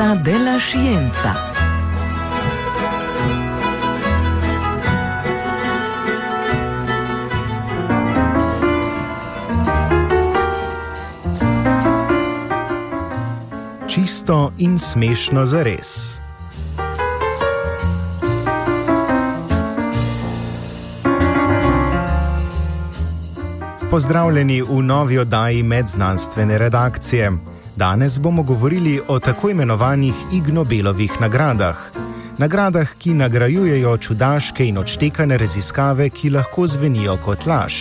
scienza della scienza. Čisto in smešno za res. Pozdravljeni v novi oddaji medznanstvene redakcije. Danes bomo govorili o tako imenovanih Ig Nobelovih nagradah. Nagradah, ki nagrajujejo čudaške in odštekane raziskave, ki lahko zvenijo kot laž.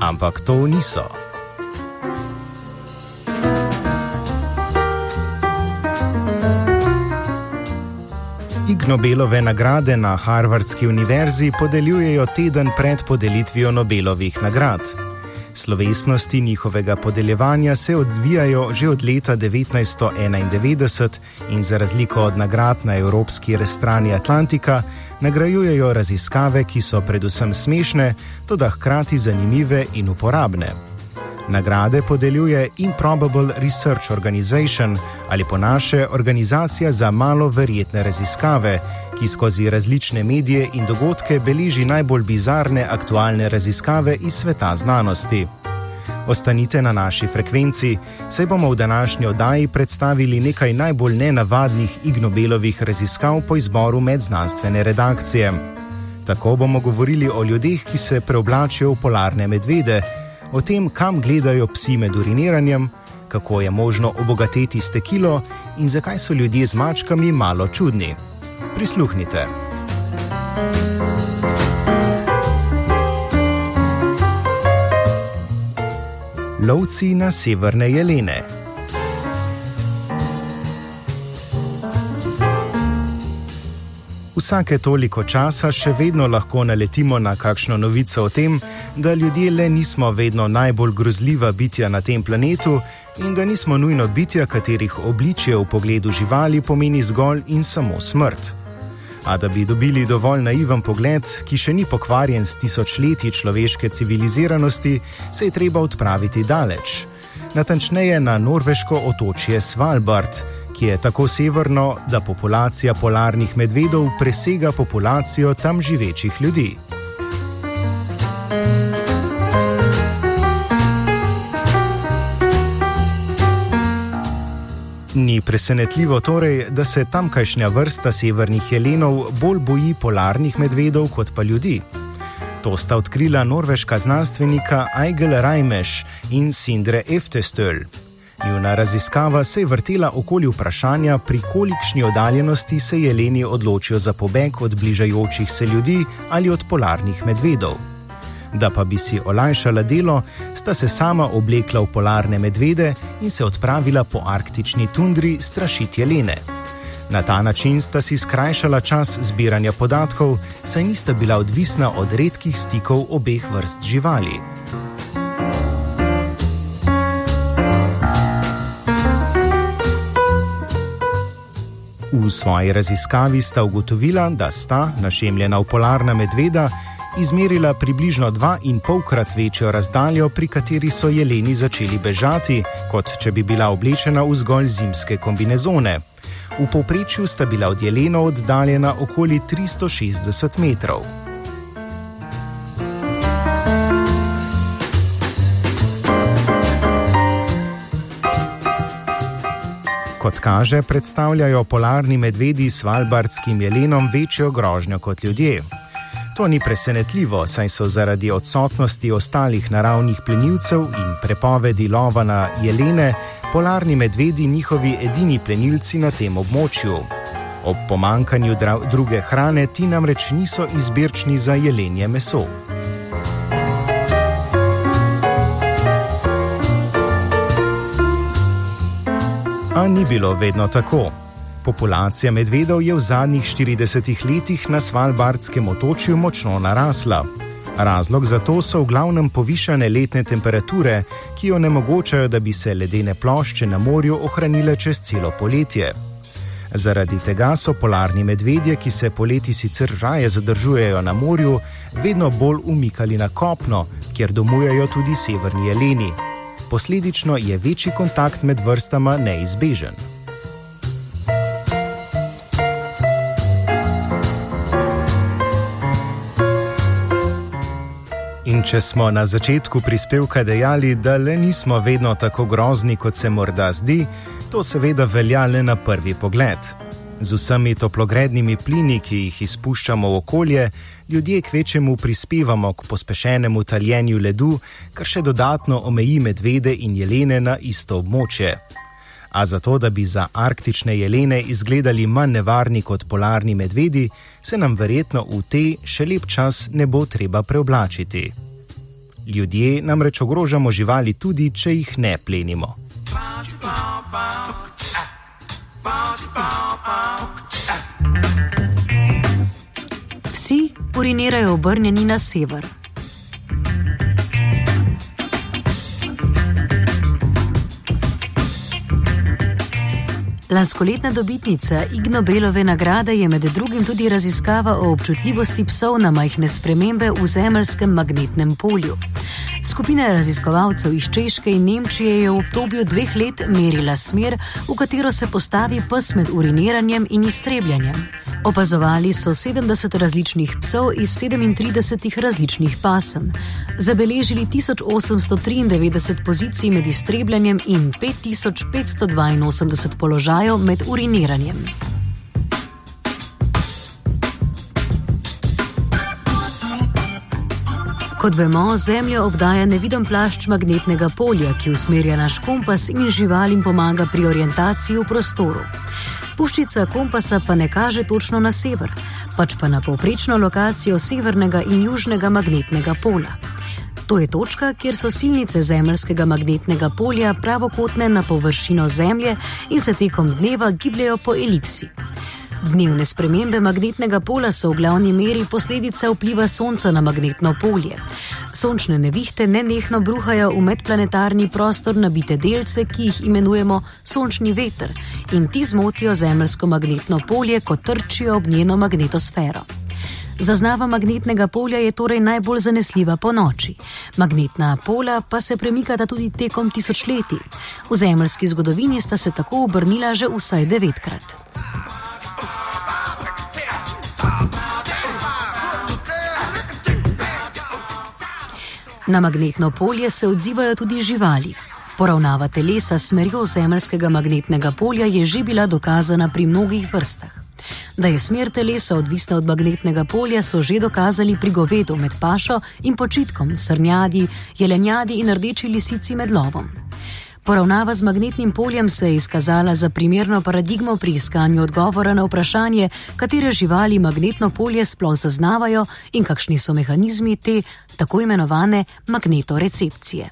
Ampak to niso. Ig Nobelove nagrade na Harvardski univerzi podeljujejo teden pred podelitvijo Nobelovih nagrad. Slovesnosti njihovega podeljevanja se odvijajo že od leta 1991 in za razliko od nagrad na evropski strani Atlantika, nagrajujejo raziskave, ki so predvsem smešne, tudi hkrati zanimive in uporabne. Nagrade podeljuje Improbable Research Organization ali po naše organizacija za malo verjetne raziskave, ki skozi različne medije in dogodke beleži najbolj bizarne aktualne raziskave iz sveta znanosti. Ostanite na naši frekvenci, saj bomo v današnji oddaji predstavili nekaj najbolj nenavadnih ignobelovih raziskav po izboru medznanstvene redakcije. Tako bomo govorili o ljudeh, ki se preoblačijo v polarne medvede o tem, kam gledajo psi med uriniranjem, kako je možno obogatiti s tekilo in zakaj so ljudje z mačkami malo čudni. Prisluhnite. Lovci na severne jelene. Vsake toliko časa še vedno lahko naletimo na kakšno novico o tem, da ljudje le nismo vedno najbolj grozljiva bitja na tem planetu in da nismo nujno bitja, katerih obličje v pogledu živali pomeni zgolj in samo smrt. A da bi dobili dovolj naiven pogled, ki še ni pokvarjen s tisočletji človeške civiliziranosti, se je treba odpraviti daleč. Natančneje na norveško otočje Svalbard ki je tako severno, da populacija polarnih medvedov presega populacijo tam živečih ljudi. Ni presenetljivo torej, da se tamkajšnja vrsta severnih jelenov bolj boji polarnih medvedov kot pa ljudi. To sta odkrila norveška znanstvenika Eigel Reimeš in Sindre Eftestöl. Njuna raziskava se je vrtela okoli vprašanja, pri kolikšni oddaljenosti se jeleni odločijo za pobeg od bližajočih se ljudi ali od polarnih medvedov. Da pa bi si olajšala delo, sta se sama oblekla v polarne medvede in se odpravila po arktični tundri strašiti jelene. Na ta način sta si skrajšala čas zbiranja podatkov, saj nista bila odvisna od redkih stikov obeh vrst živali. V svoji raziskavi sta ugotovila, da sta našemljena v polarna medveda izmerila približno dva in polkrat večjo razdaljo, pri kateri so jeleni začeli bežati, kot če bi bila oblečena v zgolj zimske kombinezone. V povprečju sta bila od jelenov oddaljena okoli 360 metrov. Kot kaže, predstavljajo polarni medvedi s svalbardskim jelenom večjo grožnjo kot ljudje. To ni presenetljivo, saj so zaradi odsotnosti ostalih naravnih plenilcev in prepovedi lova na jelene polarni medvedi njihovi edini plenilci na tem območju. Ob pomankanju druge hrane ti namreč niso izbirčni za jelenje meso. A ni bilo vedno tako. Populacija medvedov je v zadnjih 40 letih na Svalbardskem otočju močno narasla. Razlog za to so v glavnem povišane letne temperature, ki onemogočajo, da bi se ledene plošče na morju ohranile čez celo poletje. Zaradi tega so polarni medvedje, ki se poleti sicer raje zadržujejo na morju, vedno bolj umikali na kopno, kjer domujejo tudi severni jeleni Posledično je večji kontakt med vrstama neizbežen. In če smo na začetku prispevka dejali, da le nismo vedno tako grozni, kot se morda zdi, to seveda velja le na prvi pogled. Z vsemi toplogrednimi plini, ki jih izpuščamo v okolje, ljudje k večjemu prispevamo k pospešenemu taljenju ledu, kar še dodatno omeji medvede in jelene na isto območje. A zato, da bi za arktične jelene izgledali manj nevarni kot polarni medvedi, se nam verjetno v te še lep čas ne bo treba preoblačiti. Ljudje namreč ogrožamo živali tudi, če jih ne plenimo. Vsi urinirajo obrnjeni na sever. Lanskoletna dobitnica Ignobelove nagrade je med drugim tudi raziskava o občutljivosti psov na majhne spremembe v zemeljskem magnetnem polju. Skupina raziskovalcev iz Češke in Nemčije je v obdobju dveh let merila smer, v katero se postavi pes med uriniranjem in iztrebljanjem. Opazovali so 70 različnih psov iz 37 različnih pasem, zabeležili 1893 pozicij med iztrebljanjem in 5582 položajev med uriniranjem. Kot vemo, Zemljo obdaja neviden plašč magnetnega polja, ki usmerja naš kompas in živalim pomaga pri orientaciji v prostoru. Puščica kompasa pa ne kaže točno na sever, pač pa na povprečno lokacijo severnega in južnega magnetnega pola. To je točka, kjer so silnice zemeljskega magnetnega polja pravokotne na površino Zemlje in se tekom dneva gibljajo po elipsi. Dnevne spremembe magnetnega pola so v glavni meri posledica vpliva Sonca na magnetno polje. Sončne nevihte nenehno bruhajo v medplanetarni prostor nabite delce, ki jih imenujemo sončni veter, in ti zmotijo zemeljsko magnetno polje, ko trčijo ob njeno magnetosfero. Zaznava magnetnega polja je torej najbolj zanesljiva po noči. Magnetna pola pa se premikata tudi tekom tisočletij. V zemeljski zgodovini sta se tako obrnila že vsaj devetkrat. Na magnetno polje se odzivajo tudi živali. Poravnava telesa s smerjo zemeljskega magnetnega polja je že bila dokazana pri mnogih vrstah. Da je smer telesa odvisna od magnetnega polja, so že dokazali pri govedu med pašo in počitkom, srnjadi, jelenjadi in rdeči lisici med lovom. Poravnava z magnetnim poljem se je izkazala za primerno paradigmo pri iskanju odgovora na vprašanje, katere živali magnetno polje sploh zaznavajo in kakšni so mehanizmi te tako imenovane magnetorecepcije.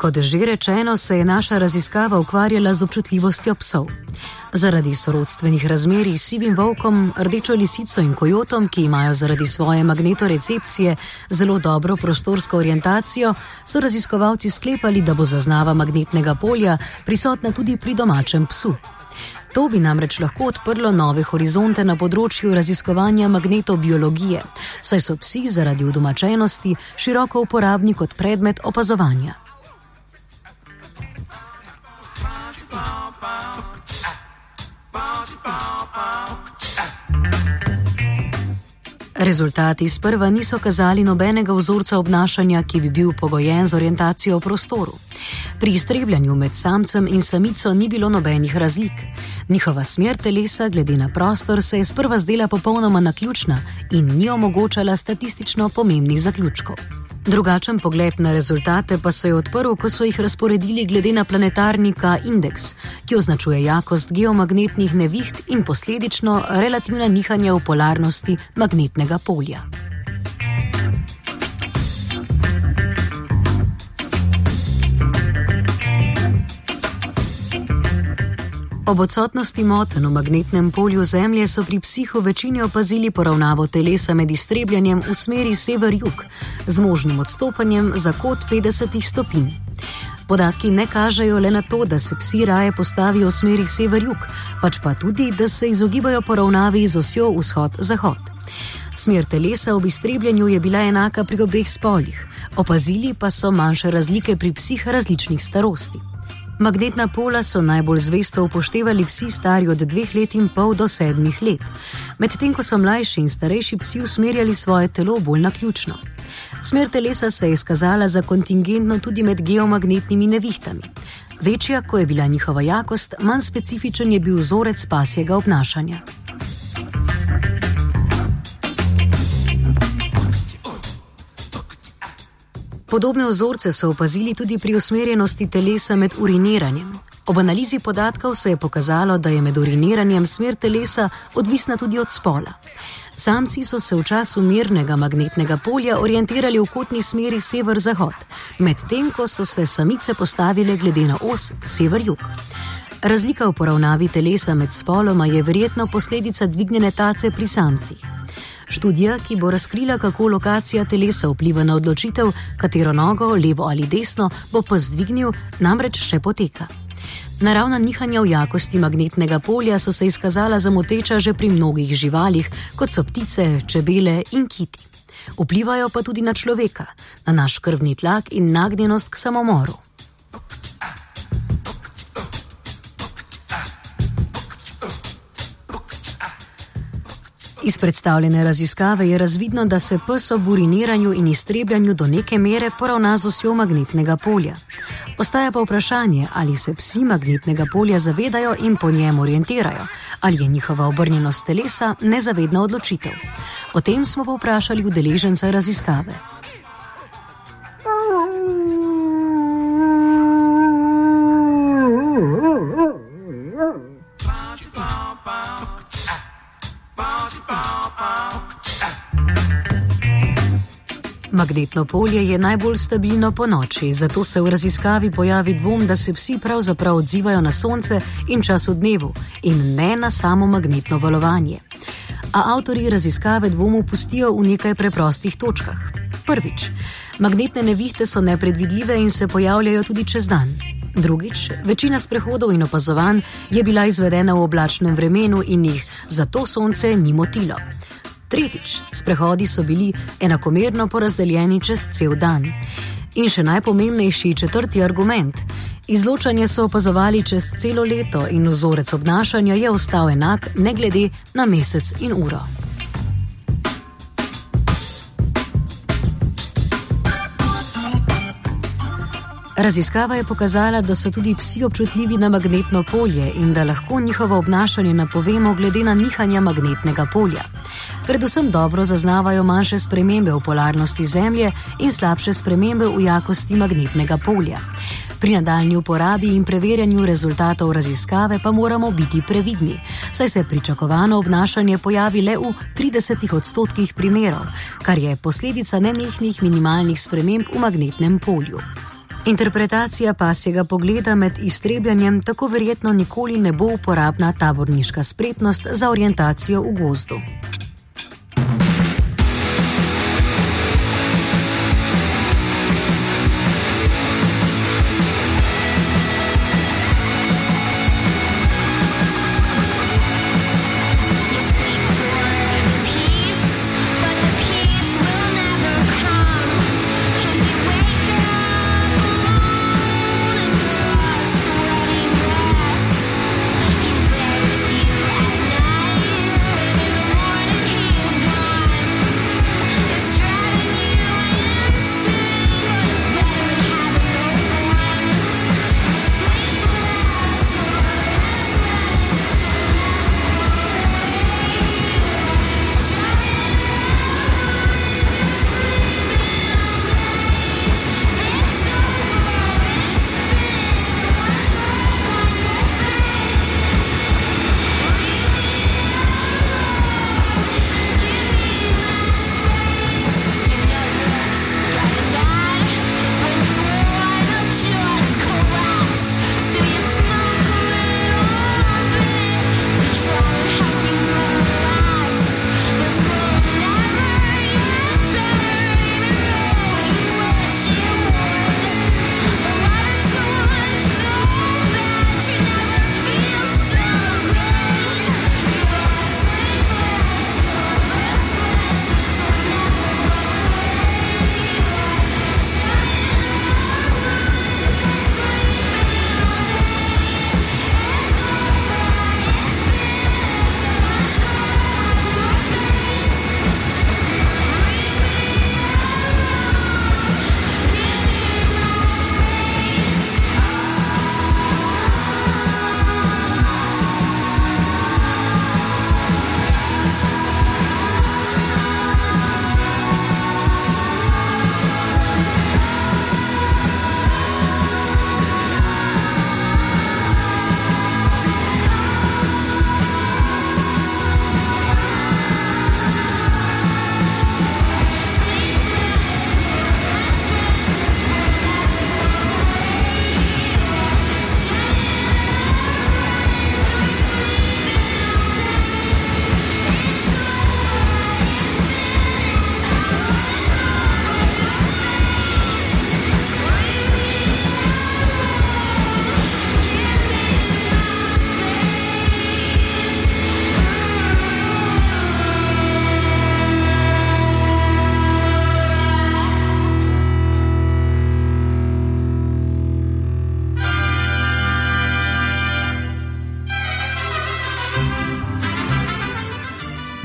Kot že rečeno, se je naša raziskava ukvarjala z občutljivostjo psov. Zaradi sorodstvenih razmerij s sivim volkom, rdečo lisico in kojotom, ki imajo zaradi svoje magnetorecepcije zelo dobro prostorsko orientacijo, so raziskovalci sklepali, da bo zaznava magnetnega polja prisotna tudi pri domačem psu. To bi namreč lahko odprlo nove horizonte na področju raziskovanja magnetobiologije, saj so psi zaradi udomačenosti široko uporabni kot predmet opazovanja. Rezultati sprva niso kazali nobenega vzorca obnašanja, ki bi bil pogojen z orientacijo v prostoru. Pri iztrebljanju med samcem in samico ni bilo nobenih razlik. Njihova smer telesa, glede na prostor, se je sprva zdela popolnoma naključna in ni omogočala statistično pomembnih zaključkov. Drugačen pogled na rezultate pa se je odprl, ko so jih razporedili glede na planetarnika Index, ki označuje jakost geomagnetnih neviht in posledično relativna nihanja v polarnosti magnetnega polja. Ob odsotnosti moten v magnetnem polju Zemlje so pri psihu večini opazili poravnavo telesa med iztrebljanjem v smeri sever-jug, z možnim odstopanjem za kot 50 stopinj. Podatki ne kažejo le na to, da se psi raje postavijo v smeri sever-jug, pač pa tudi, da se izogibajo poravnavi z osjo vzhod-zahod. Smer telesa ob iztrebljanju je bila enaka pri obeh spolih, opazili pa so manjše razlike pri psih različnih starosti. Magnetna pola so najbolj zvesto upoštevali psi stari od dveh let in pol do sedmih let, medtem ko so mlajši in starejši psi usmerjali svoje telo bolj na ključno. Smer telesa se je izkazala za kontingentno tudi med geomagnetnimi nevihtami. Večja, ko je bila njihova jakost, manj specifičen je bil vzorec pasjega obnašanja. Podobne vzorce so opazili tudi pri usmerjenosti telesa med uriniranjem. Ob analizi podatkov se je pokazalo, da je med uriniranjem smer telesa odvisna tudi od spola. Samci so se v času mirnega magnetnega polja orientirali v kotni smeri sever-zahod, medtem ko so se samice postavile glede na os sever-jug. Razlika v poravnavi telesa med spoloma je verjetno posledica dvignjene tace pri samcih. Študija, ki bo razkrila, kako lokacija telesa vpliva na odločitev, katero nogo, levo ali desno, bo pa zdvignil, namreč še poteka. Naravna nihanja v jakosti magnetnega polja so se izkazala za moteča že pri mnogih živalih, kot so ptice, čebele in kiti. Vplivajo pa tudi na človeka, na naš krvni tlak in nagnjenost k samomoru. Iz predstavljene raziskave je razvidno, da se pes ob uriniranju in iztrebljanju do neke mere poravna z osjo magnetnega polja. Ostaja pa vprašanje, ali se psi magnetnega polja zavedajo in po njem orientirajo, ali je njihova obrnjenost telesa nezavedna odločitev. O tem smo pa vprašali udeležence raziskave. Magnetno polje je najbolj stabilno po noči, zato se v raziskavi pojavi dvom, da se psi pravzaprav odzivajo na sonce in čas v dnevu, in ne na samo magnetno valovanje. A avtori raziskave dvom upustijo v nekaj preprostih točkah. Prvič, magnetne nevihte so nepredvidljive in se pojavljajo tudi čez dan. Drugič, večina sprehodov in opazovanj je bila izvedena v oblačnem vremenu in jih zato sonce ni motilo. Tretjič, sprehodi so bili enakomerno porazdeljeni čez cel dan. In še najpomembnejši četrti argument. Izločanje so opazovali čez celo leto in vzorec obnašanja je ostal enak, ne glede na mesec in uro. Raziskava je pokazala, da so tudi psi občutljivi na magnetno polje in da lahko njihovo obnašanje napovemo glede na nihanja magnetnega polja. Predvsem dobro zaznavajo manjše spremembe v polarnosti Zemlje in slabše spremembe v jakosti magnetnega polja. Pri nadaljni uporabi in preverjanju rezultatov raziskave pa moramo biti previdni, saj se pričakovano obnašanje pojavi le v 30 odstotkih primerov, kar je posledica nenehnih minimalnih sprememb v magnetnem polju. Interpretacija pasjega pogleda med iztrebljanjem tako verjetno nikoli ne bo uporabna taborniška spretnost za orientacijo v gozdu.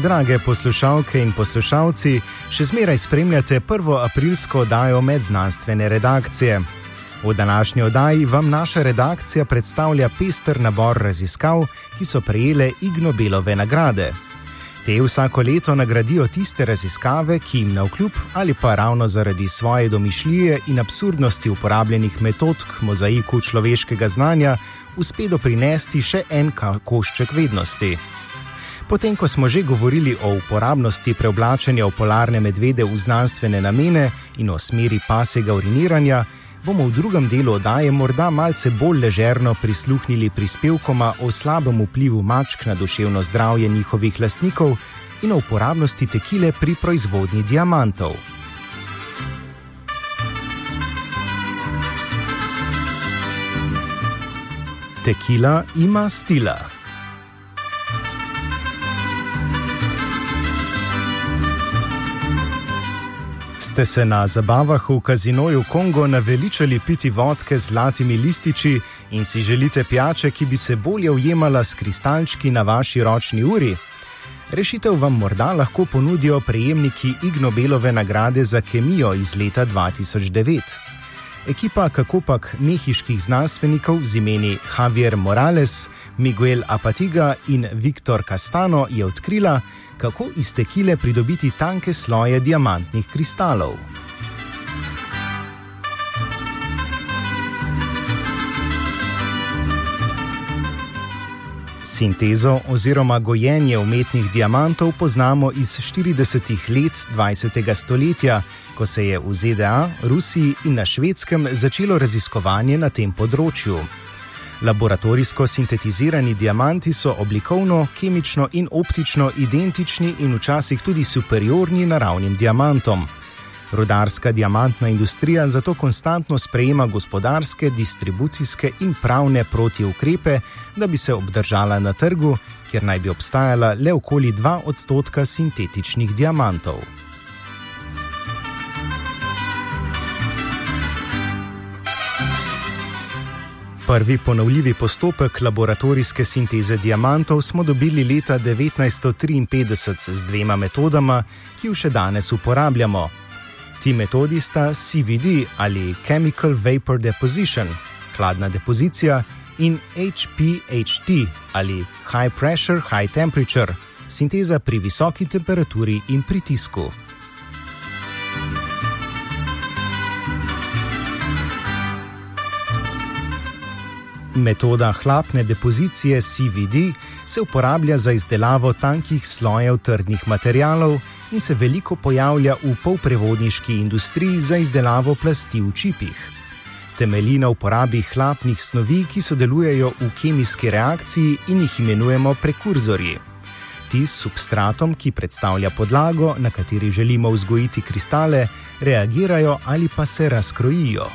Drage poslušalke in poslušalci, še zmeraj spremljate prvo aprilsko oddajo medznanstvene redakcije. V današnji oddaji vam naša redakcija predstavlja pester nabor raziskav, ki so prejele Ig Nobelove nagrade. Te vsako leto nagradijo tiste raziskave, ki jim na vkljub ali pa ravno zaradi svoje domišljije in absurdnosti uporabljenih metod k mozaiku človeškega znanja uspe doprinesti še en košček vednosti. Potem, ko smo že govorili o uporabnosti preoblačenja v polarne medvede v znanstvene namene in o smeri pasega uriniranja, bomo v drugem delu oddaje morda malce bolj ležerno prisluhnili prispevkoma o slabem vplivu mačk na duševno zdravje njihovih lastnikov in o uporabnosti tekile pri proizvodnji diamantov. Tekila ima stila. Ste se na zabavah v kazinoju Kongo naveličali piti vodke z zlatimi lističi in si želite pijače, ki bi se bolje ujemala s kristalčki na vaši ročni uri? Rešitev vam morda lahko ponudijo prejemniki Ig Nobelove nagrade za kemijo iz leta 2009. Ekipa kakopak mehiških znanstvenikov z imeni Javier Morales, Miguel Apatiga in Viktor Castano je odkrila, kako iz tekile pridobiti tanke sloje diamantnih kristalov. Sintezo oziroma gojenje umetnih diamantov poznamo iz 40-ih let 20. stoletja, ko se je v ZDA, Rusiji in na švedskem začelo raziskovanje na tem področju. Laboratorijsko sintetizirani diamanti so oblikovno, kemično in optično identični in včasih tudi superiorni naravnim diamantom. Rudarska diamantna industrija zato konstantno sprejema gospodarske, distribucijske in pravne protiukrepe, da bi se obdržala na trgu, kjer naj bi obstajala le okoli 2 odstotka sintetičnih diamantov. Prvi ponovljivi postopek laboratorijske sinteze diamantov smo dobili leta 1953 z dvema metodama, ki jo še danes uporabljamo. Ti metodi sta CVD ali Chemical Vapor Deposition, hladna depozicija, in HPHT ali High Pressure High Temperature, sinteza pri visoki temperaturi in pritisku. Metoda hlapne depozicije CVD se uporablja za izdelavo tankih slojev trdnih materijalov in se veliko pojavlja v polprevodniški industriji za izdelavo plasti v čipih. Temelji na uporabi hlapnih snovi, ki sodelujejo v kemijski reakciji in jih imenujemo prekurzorji. Ti s substratom, ki predstavlja podlago, na kateri želimo vzgojiti kristale, reagirajo ali pa se razkrojijo.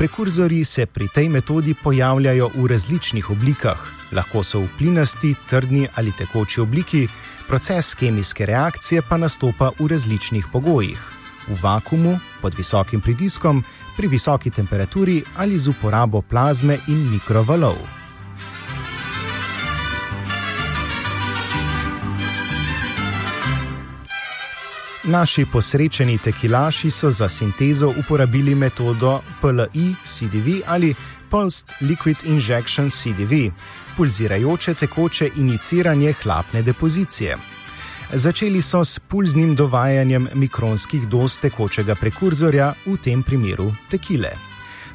Prekurzori se pri tej metodi pojavljajo v različnih oblikah, lahko so v plinasti, trdni ali tekoči obliki, proces kemijske reakcije pa nastopa v različnih pogojih: v vakumu, pod visokim pritiskom, pri visoki temperaturi ali z uporabo plazme in mikrovalov. Naši posrečeni tekilaši so za sintezo uporabili metodo PLI-CDV ali Pulsed Liquid Injection CDV, pulzirajoče tekoče iniciranje hlapne depozicije. Začeli so s pulznim dovajanjem mikronskih doz tekočega prekurzorja, v tem primeru tekile.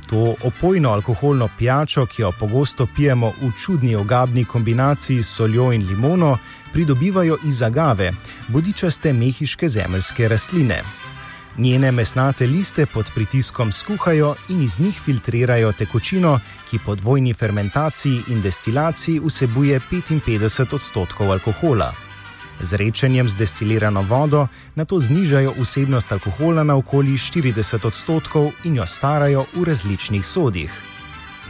To opojno alkoholno pijačo, ki jo pogosto pijemo v čudni ogabni kombinaciji s soljo in limono, pridobivajo iz agave, bodičaste mehiške zemeljske rastline. Njene mesnate liste pod pritiskom skuhajo in iz njih filtrirajo tekočino, ki po dvojni fermentaciji in destilaciji vsebuje 55 odstotkov alkohola. Z rečenjem z destilirano vodo na to znižajo vsebnost alkohola na okoli 40 odstotkov in jo starajo v različnih sodih.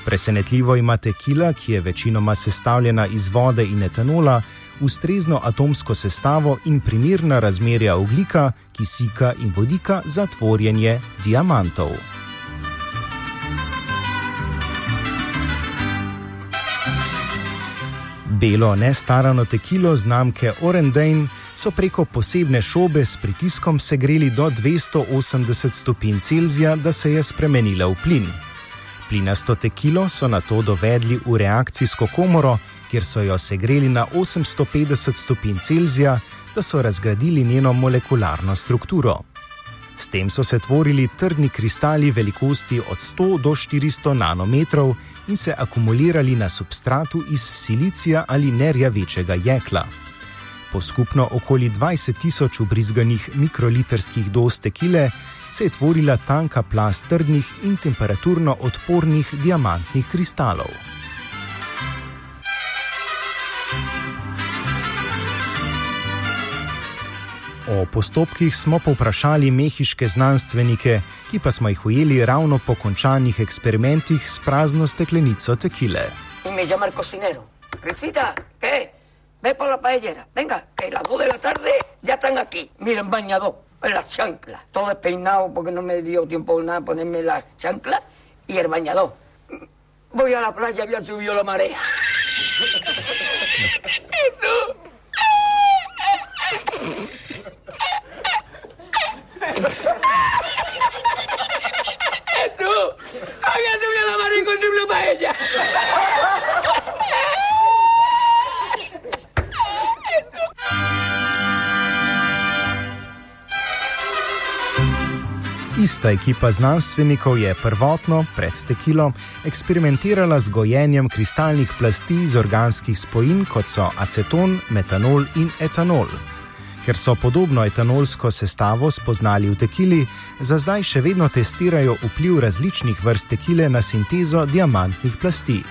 Presenetljivo ima tekila, ki je večinoma sestavljena iz vode in etanola, ustrezno atomsko sestavo in primirna razmerja oglika, kisika in vodika za tvorjenje diamantov. Belo nestarano tekilo znamke Orendane so preko posebne šobe s pritiskom segreli do 280 stopinj Celzija, da se je spremenila v plin. Plinasto tekilo so na to dovedli v reakcijsko komoro, kjer so jo segreli na 850 stopinj Celzija, da so razgradili njeno molekularno strukturo. S tem so se tvorili trdni kristali velikosti od 100 do 400 nanometrov in se akumulirali na substratu iz silicija ali nerjavečega jekla. Po skupno okoli 20 tisoč ubrizganih mikroliterskih doz tekile se je tvorila tanka plast trdnih in temperaturno odpornih diamantnih kristalov. O postopkih smo povprašali mehiške znanstvenike, ki pa smo jih ujeli ravno po končanih eksperimentih s prazno steklenico tekile. Me llama el cocinero. Recita, ¿qué? Ve por la paellera. Venga, que las dos de la tarde ya están aquí. Miren, bañador, en las chanclas. Todo despeinado porque no me dio tiempo nada ponerme las chanclas y el bañador. Voy a la playa, había subido la marea. Tú, había subido la marea y encontré una paella. Ista ekipa znanstvenikov je prvotno, pred tekilo, eksperimentirala z gojenjem kristalnih plasti iz organskih spojin, kot so aceton, metanol in etanol. Ker so podobno etanolsko sestavo spoznali v tekili, za zdaj še vedno testirajo vpliv različnih vrst tekile na sintezo diamantnih plasti.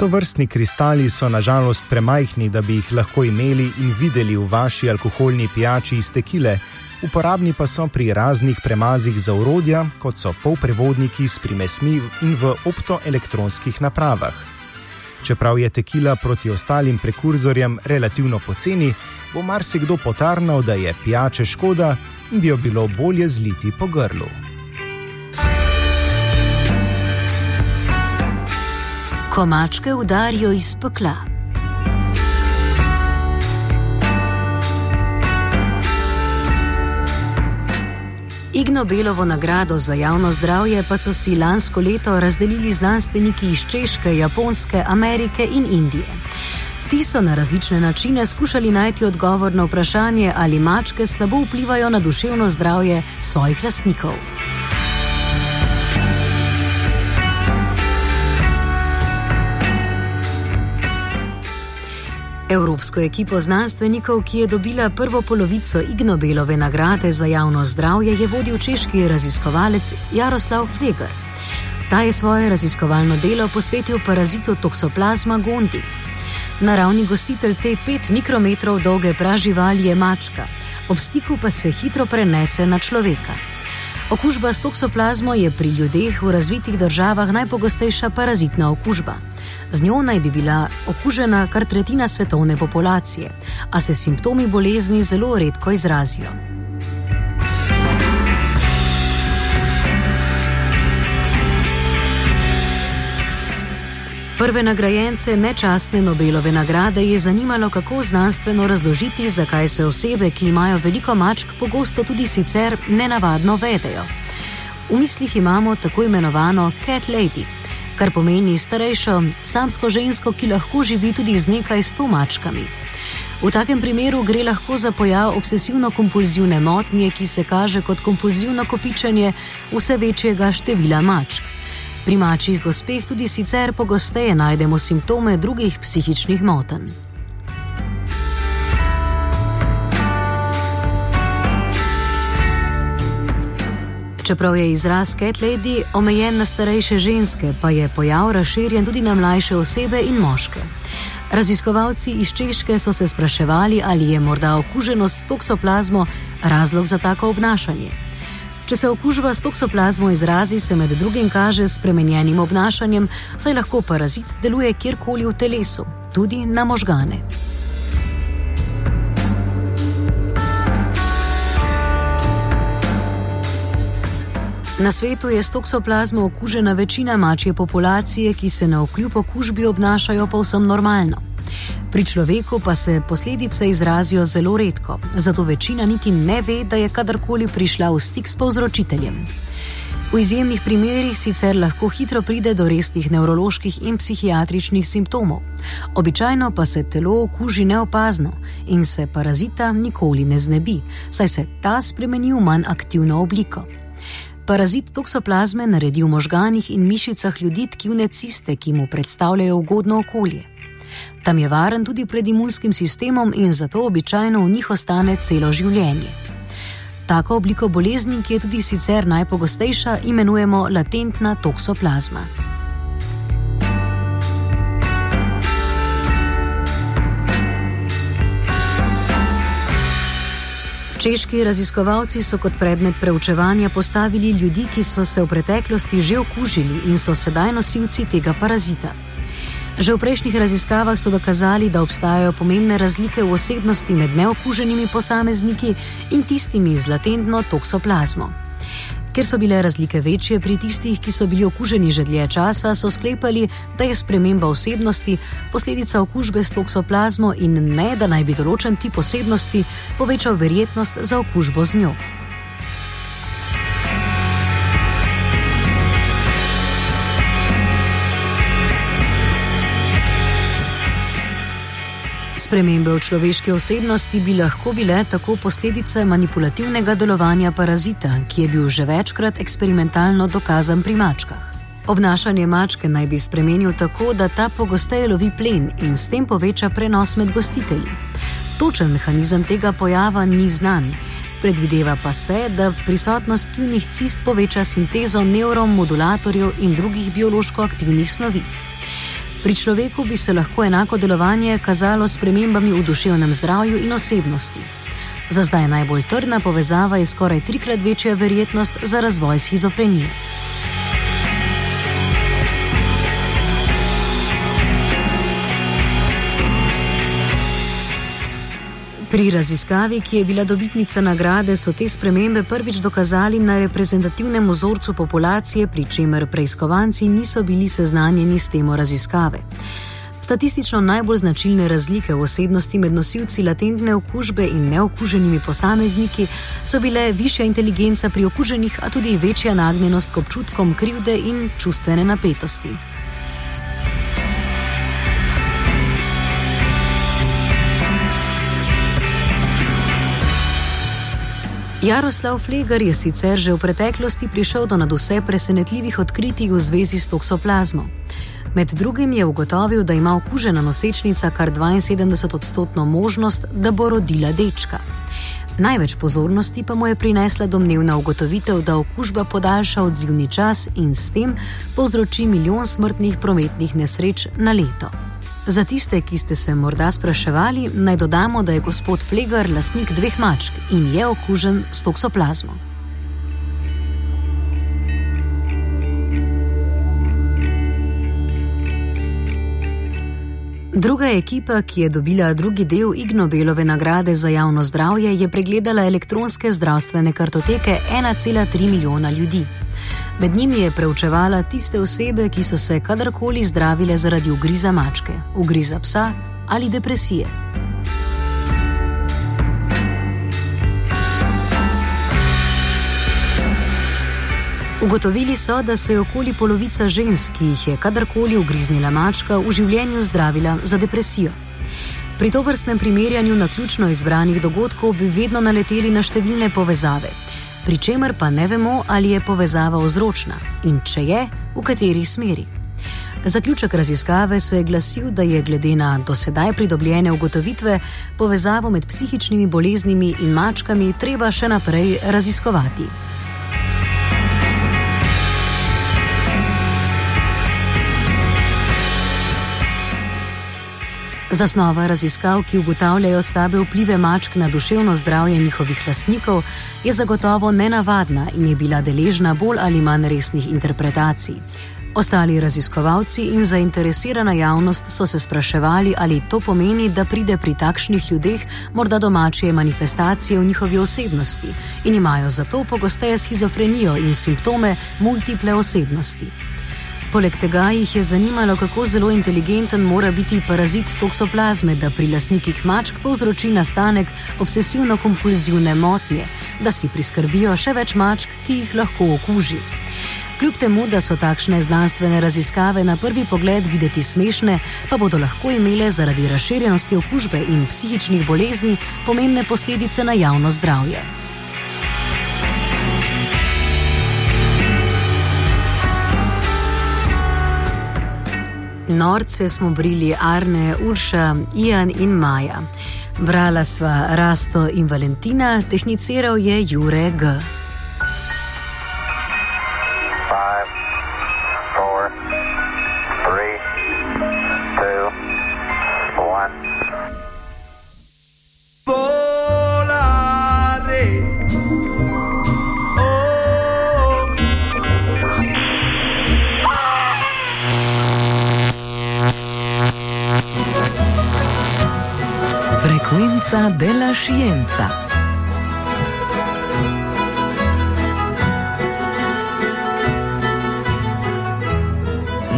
To vrstni kristali so nažalost premajhni, da bi jih lahko imeli in videli v vaši alkoholni pijači iz tekile, uporabni pa so pri raznih premazih za urodja, kot so polprevodniki s primesmi in v optoelektronskih napravah. Čeprav je tekila proti ostalim prekurzorjem relativno poceni, bo marsikdo potarnal, da je pijače škoda in bi jo bilo bolje zliti po grlu. Ko mačke udarijo iz pekla. Ignobelovo nagrado za javno zdravje pa so si lansko leto razdelili znanstveniki iz Češke, Japonske, Amerike in Indije. Ti so na različne načine skušali najti odgovor na vprašanje, ali mačke slabo vplivajo na duševno zdravje svojih lastnikov. Evropsko ekipo znanstvenikov, ki je dobila prvo polovico Ignobelove nagrade za javno zdravje, je vodil češki raziskovalec Jaroslav Fleger. Ta je svoje raziskovalno delo posvetil parazitu toksoplazma gondi. Naravni gostitelj te 5 mikrometrov dolge praživali je mačka, ob stiku pa se hitro prenese na človeka. Okužba s toksoplazmo je pri ljudeh v razvitih državah najpogostejša parazitna okužba. Z njo naj bi bila okužena kar tretjina svetovne populacije, a se simptomi bolezni zelo redko izrazijo. Prve nagrajence nečastne Nobelove nagrade je zanimalo, kako znanstveno razložiti, zakaj se osebe, ki imajo veliko mačk, pogosto tudi sicer nenavadno vedejo. V mislih imamo tako imenovano cat lady, kar pomeni starejšo samsko žensko, ki lahko živi tudi z nekaj sto mačkami. V takem primeru gre lahko za pojav obsesivno-kompulzivne motnje, ki se kaže kot kompulzivno kopičenje vse večjega števila mačk. Pri mačjih gospeh tudi sicer pogosteje najdemo simptome drugih psihičnih motenj. Čeprav je izraz cat lady omejen na starejše ženske, pa je pojav razširjen tudi na mlajše osebe in moške. Raziskovalci iz Češke so se spraševali, ali je morda okuženost s toksoplazmo razlog za tako obnašanje. Če se okužba s toksoplazmo izrazi, se med drugim kaže s spremenjenim obnašanjem, saj lahko parazit deluje kjerkoli v telesu, tudi na možgane. Na svetu je s toksoplazmo okužena večina mačje populacije, ki se na okljub okužbi obnašajo povsem normalno. Pri človeku pa se posledice izrazijo zelo redko, zato večina niti ne ve, da je kadarkoli prišla v stik s povzročiteljem. V izjemnih primerjih sicer lahko hitro pride do resnih nevroloških in psihiatričnih simptomov, običajno pa se telo okuži neopazno in se parazita nikoli ne znebi, saj se ta spremeni v manj aktivno obliko. Parazit toksoplazme naredi v možganih in mišicah ljudi tkivne ciste, ki mu predstavljajo ugodno okolje. Tam je varen tudi pred imunskim sistemom in zato običajno v njih ostane celo življenje. Tako obliko bolezni, ki je tudi sicer najpogostejša, imenujemo latentna toksoplazma. Češki raziskovalci so kot predmet preučevanja postavili ljudi, ki so se v preteklosti že okužili in so sedaj nosilci tega parazita. Že v prejšnjih raziskavah so dokazali, da obstajajo pomembne razlike v osebnosti med neokuženimi posamezniki in tistimi z latentno toksoplazmo. Ker so bile razlike večje pri tistih, ki so bili okuženi že dlje časa, so sklepali, da je sprememba osebnosti posledica okužbe s toksoplazmo in ne, da naj bi določen tip osebnosti povečal verjetnost za okužbo z njo. Spremembe v človeški osebnosti bi lahko bile tako posledice manipulativnega delovanja parazita, ki je bil že večkrat eksperimentalno dokazan pri mačkah. Obnašanje mačke naj bi spremenil tako, da ta pogosteje lovi plen in s tem poveča prenos med gostitelji. Točen mehanizem tega pojava ni znan. Predvideva pa se, da prisotnost kivnih cist poveča sintezo neuromodulatorjev in drugih biološko aktivnih snovi. Pri človeku bi se lahko enako delovanje kazalo s premembami v duševnem zdravju in osebnosti. Za zdaj najbolj trdna povezava je skoraj trikrat večja verjetnost za razvoj schizofrenije. Pri raziskavi, ki je bila dobitnica nagrade, so te spremembe prvič dokazali na reprezentativnem vzorcu populacije, pri čemer preiskovanci niso bili seznanjeni s temo raziskave. Statistično najbolj značilne razlike v osebnosti med nosilci latentne okužbe in neokuženimi posamezniki so bile višja inteligenca pri okuženih, a tudi večja nagnjenost k občutkom krivde in čustvene napetosti. Jaroslav Flegar je sicer že v preteklosti prišel do nadvse presenetljivih odkritij v zvezi s toksoplazmo. Med drugim je ugotovil, da ima okužena nosečnica kar 72-odstotno možnost, da bo rodila dečka. Največ pozornosti pa mu je prinesla domnevna ugotovitev, da okužba podaljša odzivni čas in s tem povzroči milijon smrtnih prometnih nesreč na leto. Za tiste, ki ste se morda spraševali, naj dodamo, da je gospod Flegar lasnik dveh mačk in je okužen s toksoplazmo. Druga ekipa, ki je dobila drugi del Ignobelove nagrade za javno zdravje, je pregledala elektronske zdravstvene kartoteke 1,3 milijona ljudi. Med njimi je preučevala tiste osebe, ki so se kadarkoli zdravile zaradi ugriza mačke, ugriza psa ali depresije. Ugotovili so, da se je okoli polovica žensk, ki jih je kadarkoli ugriznila mačka, v življenju zdravila za depresijo. Pri to vrstnem primerjanju na ključno izbranih dogodkov bi vedno naleteli na številne povezave pri čemer pa ne vemo, ali je povezava vzročna in če je, v kateri smeri. Zaključek raziskave se je glasil, da je glede na dosedaj pridobljene ugotovitve povezavo med psihičnimi boleznimi in mačkami treba še naprej raziskovati. Zasnova raziskav, ki ugotavljajo slabe vplive mačk na duševno zdravje njihovih lastnikov, je zagotovo nenavadna in je bila deležna bolj ali manj resnih interpretacij. Ostali raziskovalci in zainteresirana javnost so se spraševali, ali to pomeni, da pride pri takšnih ljudeh morda domače manifestacije v njihovi osebnosti in imajo zato pogosteje schizofrenijo in simptome multiple osebnosti. Poleg tega jih je zanimalo, kako zelo inteligenten mora biti parazit toksoplazme, da pri lasnikih mačk povzroči nastanek obsesivno-kompulzivne motnje, da si priskrbijo še več mačk, ki jih lahko okuži. Kljub temu, da so takšne znanstvene raziskave na prvi pogled videti smešne, pa bodo lahko imele zaradi razširjenosti okužbe in psihičnih bolezni pomembne posledice na javno zdravje. Norce smo brili Arne, Urša, Ian in Maja. Brala sva Rasto in Valentina, tehniciral je Jure G. Della scienza.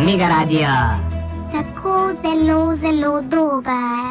Mega Radio. Tako zelo, zelo dober.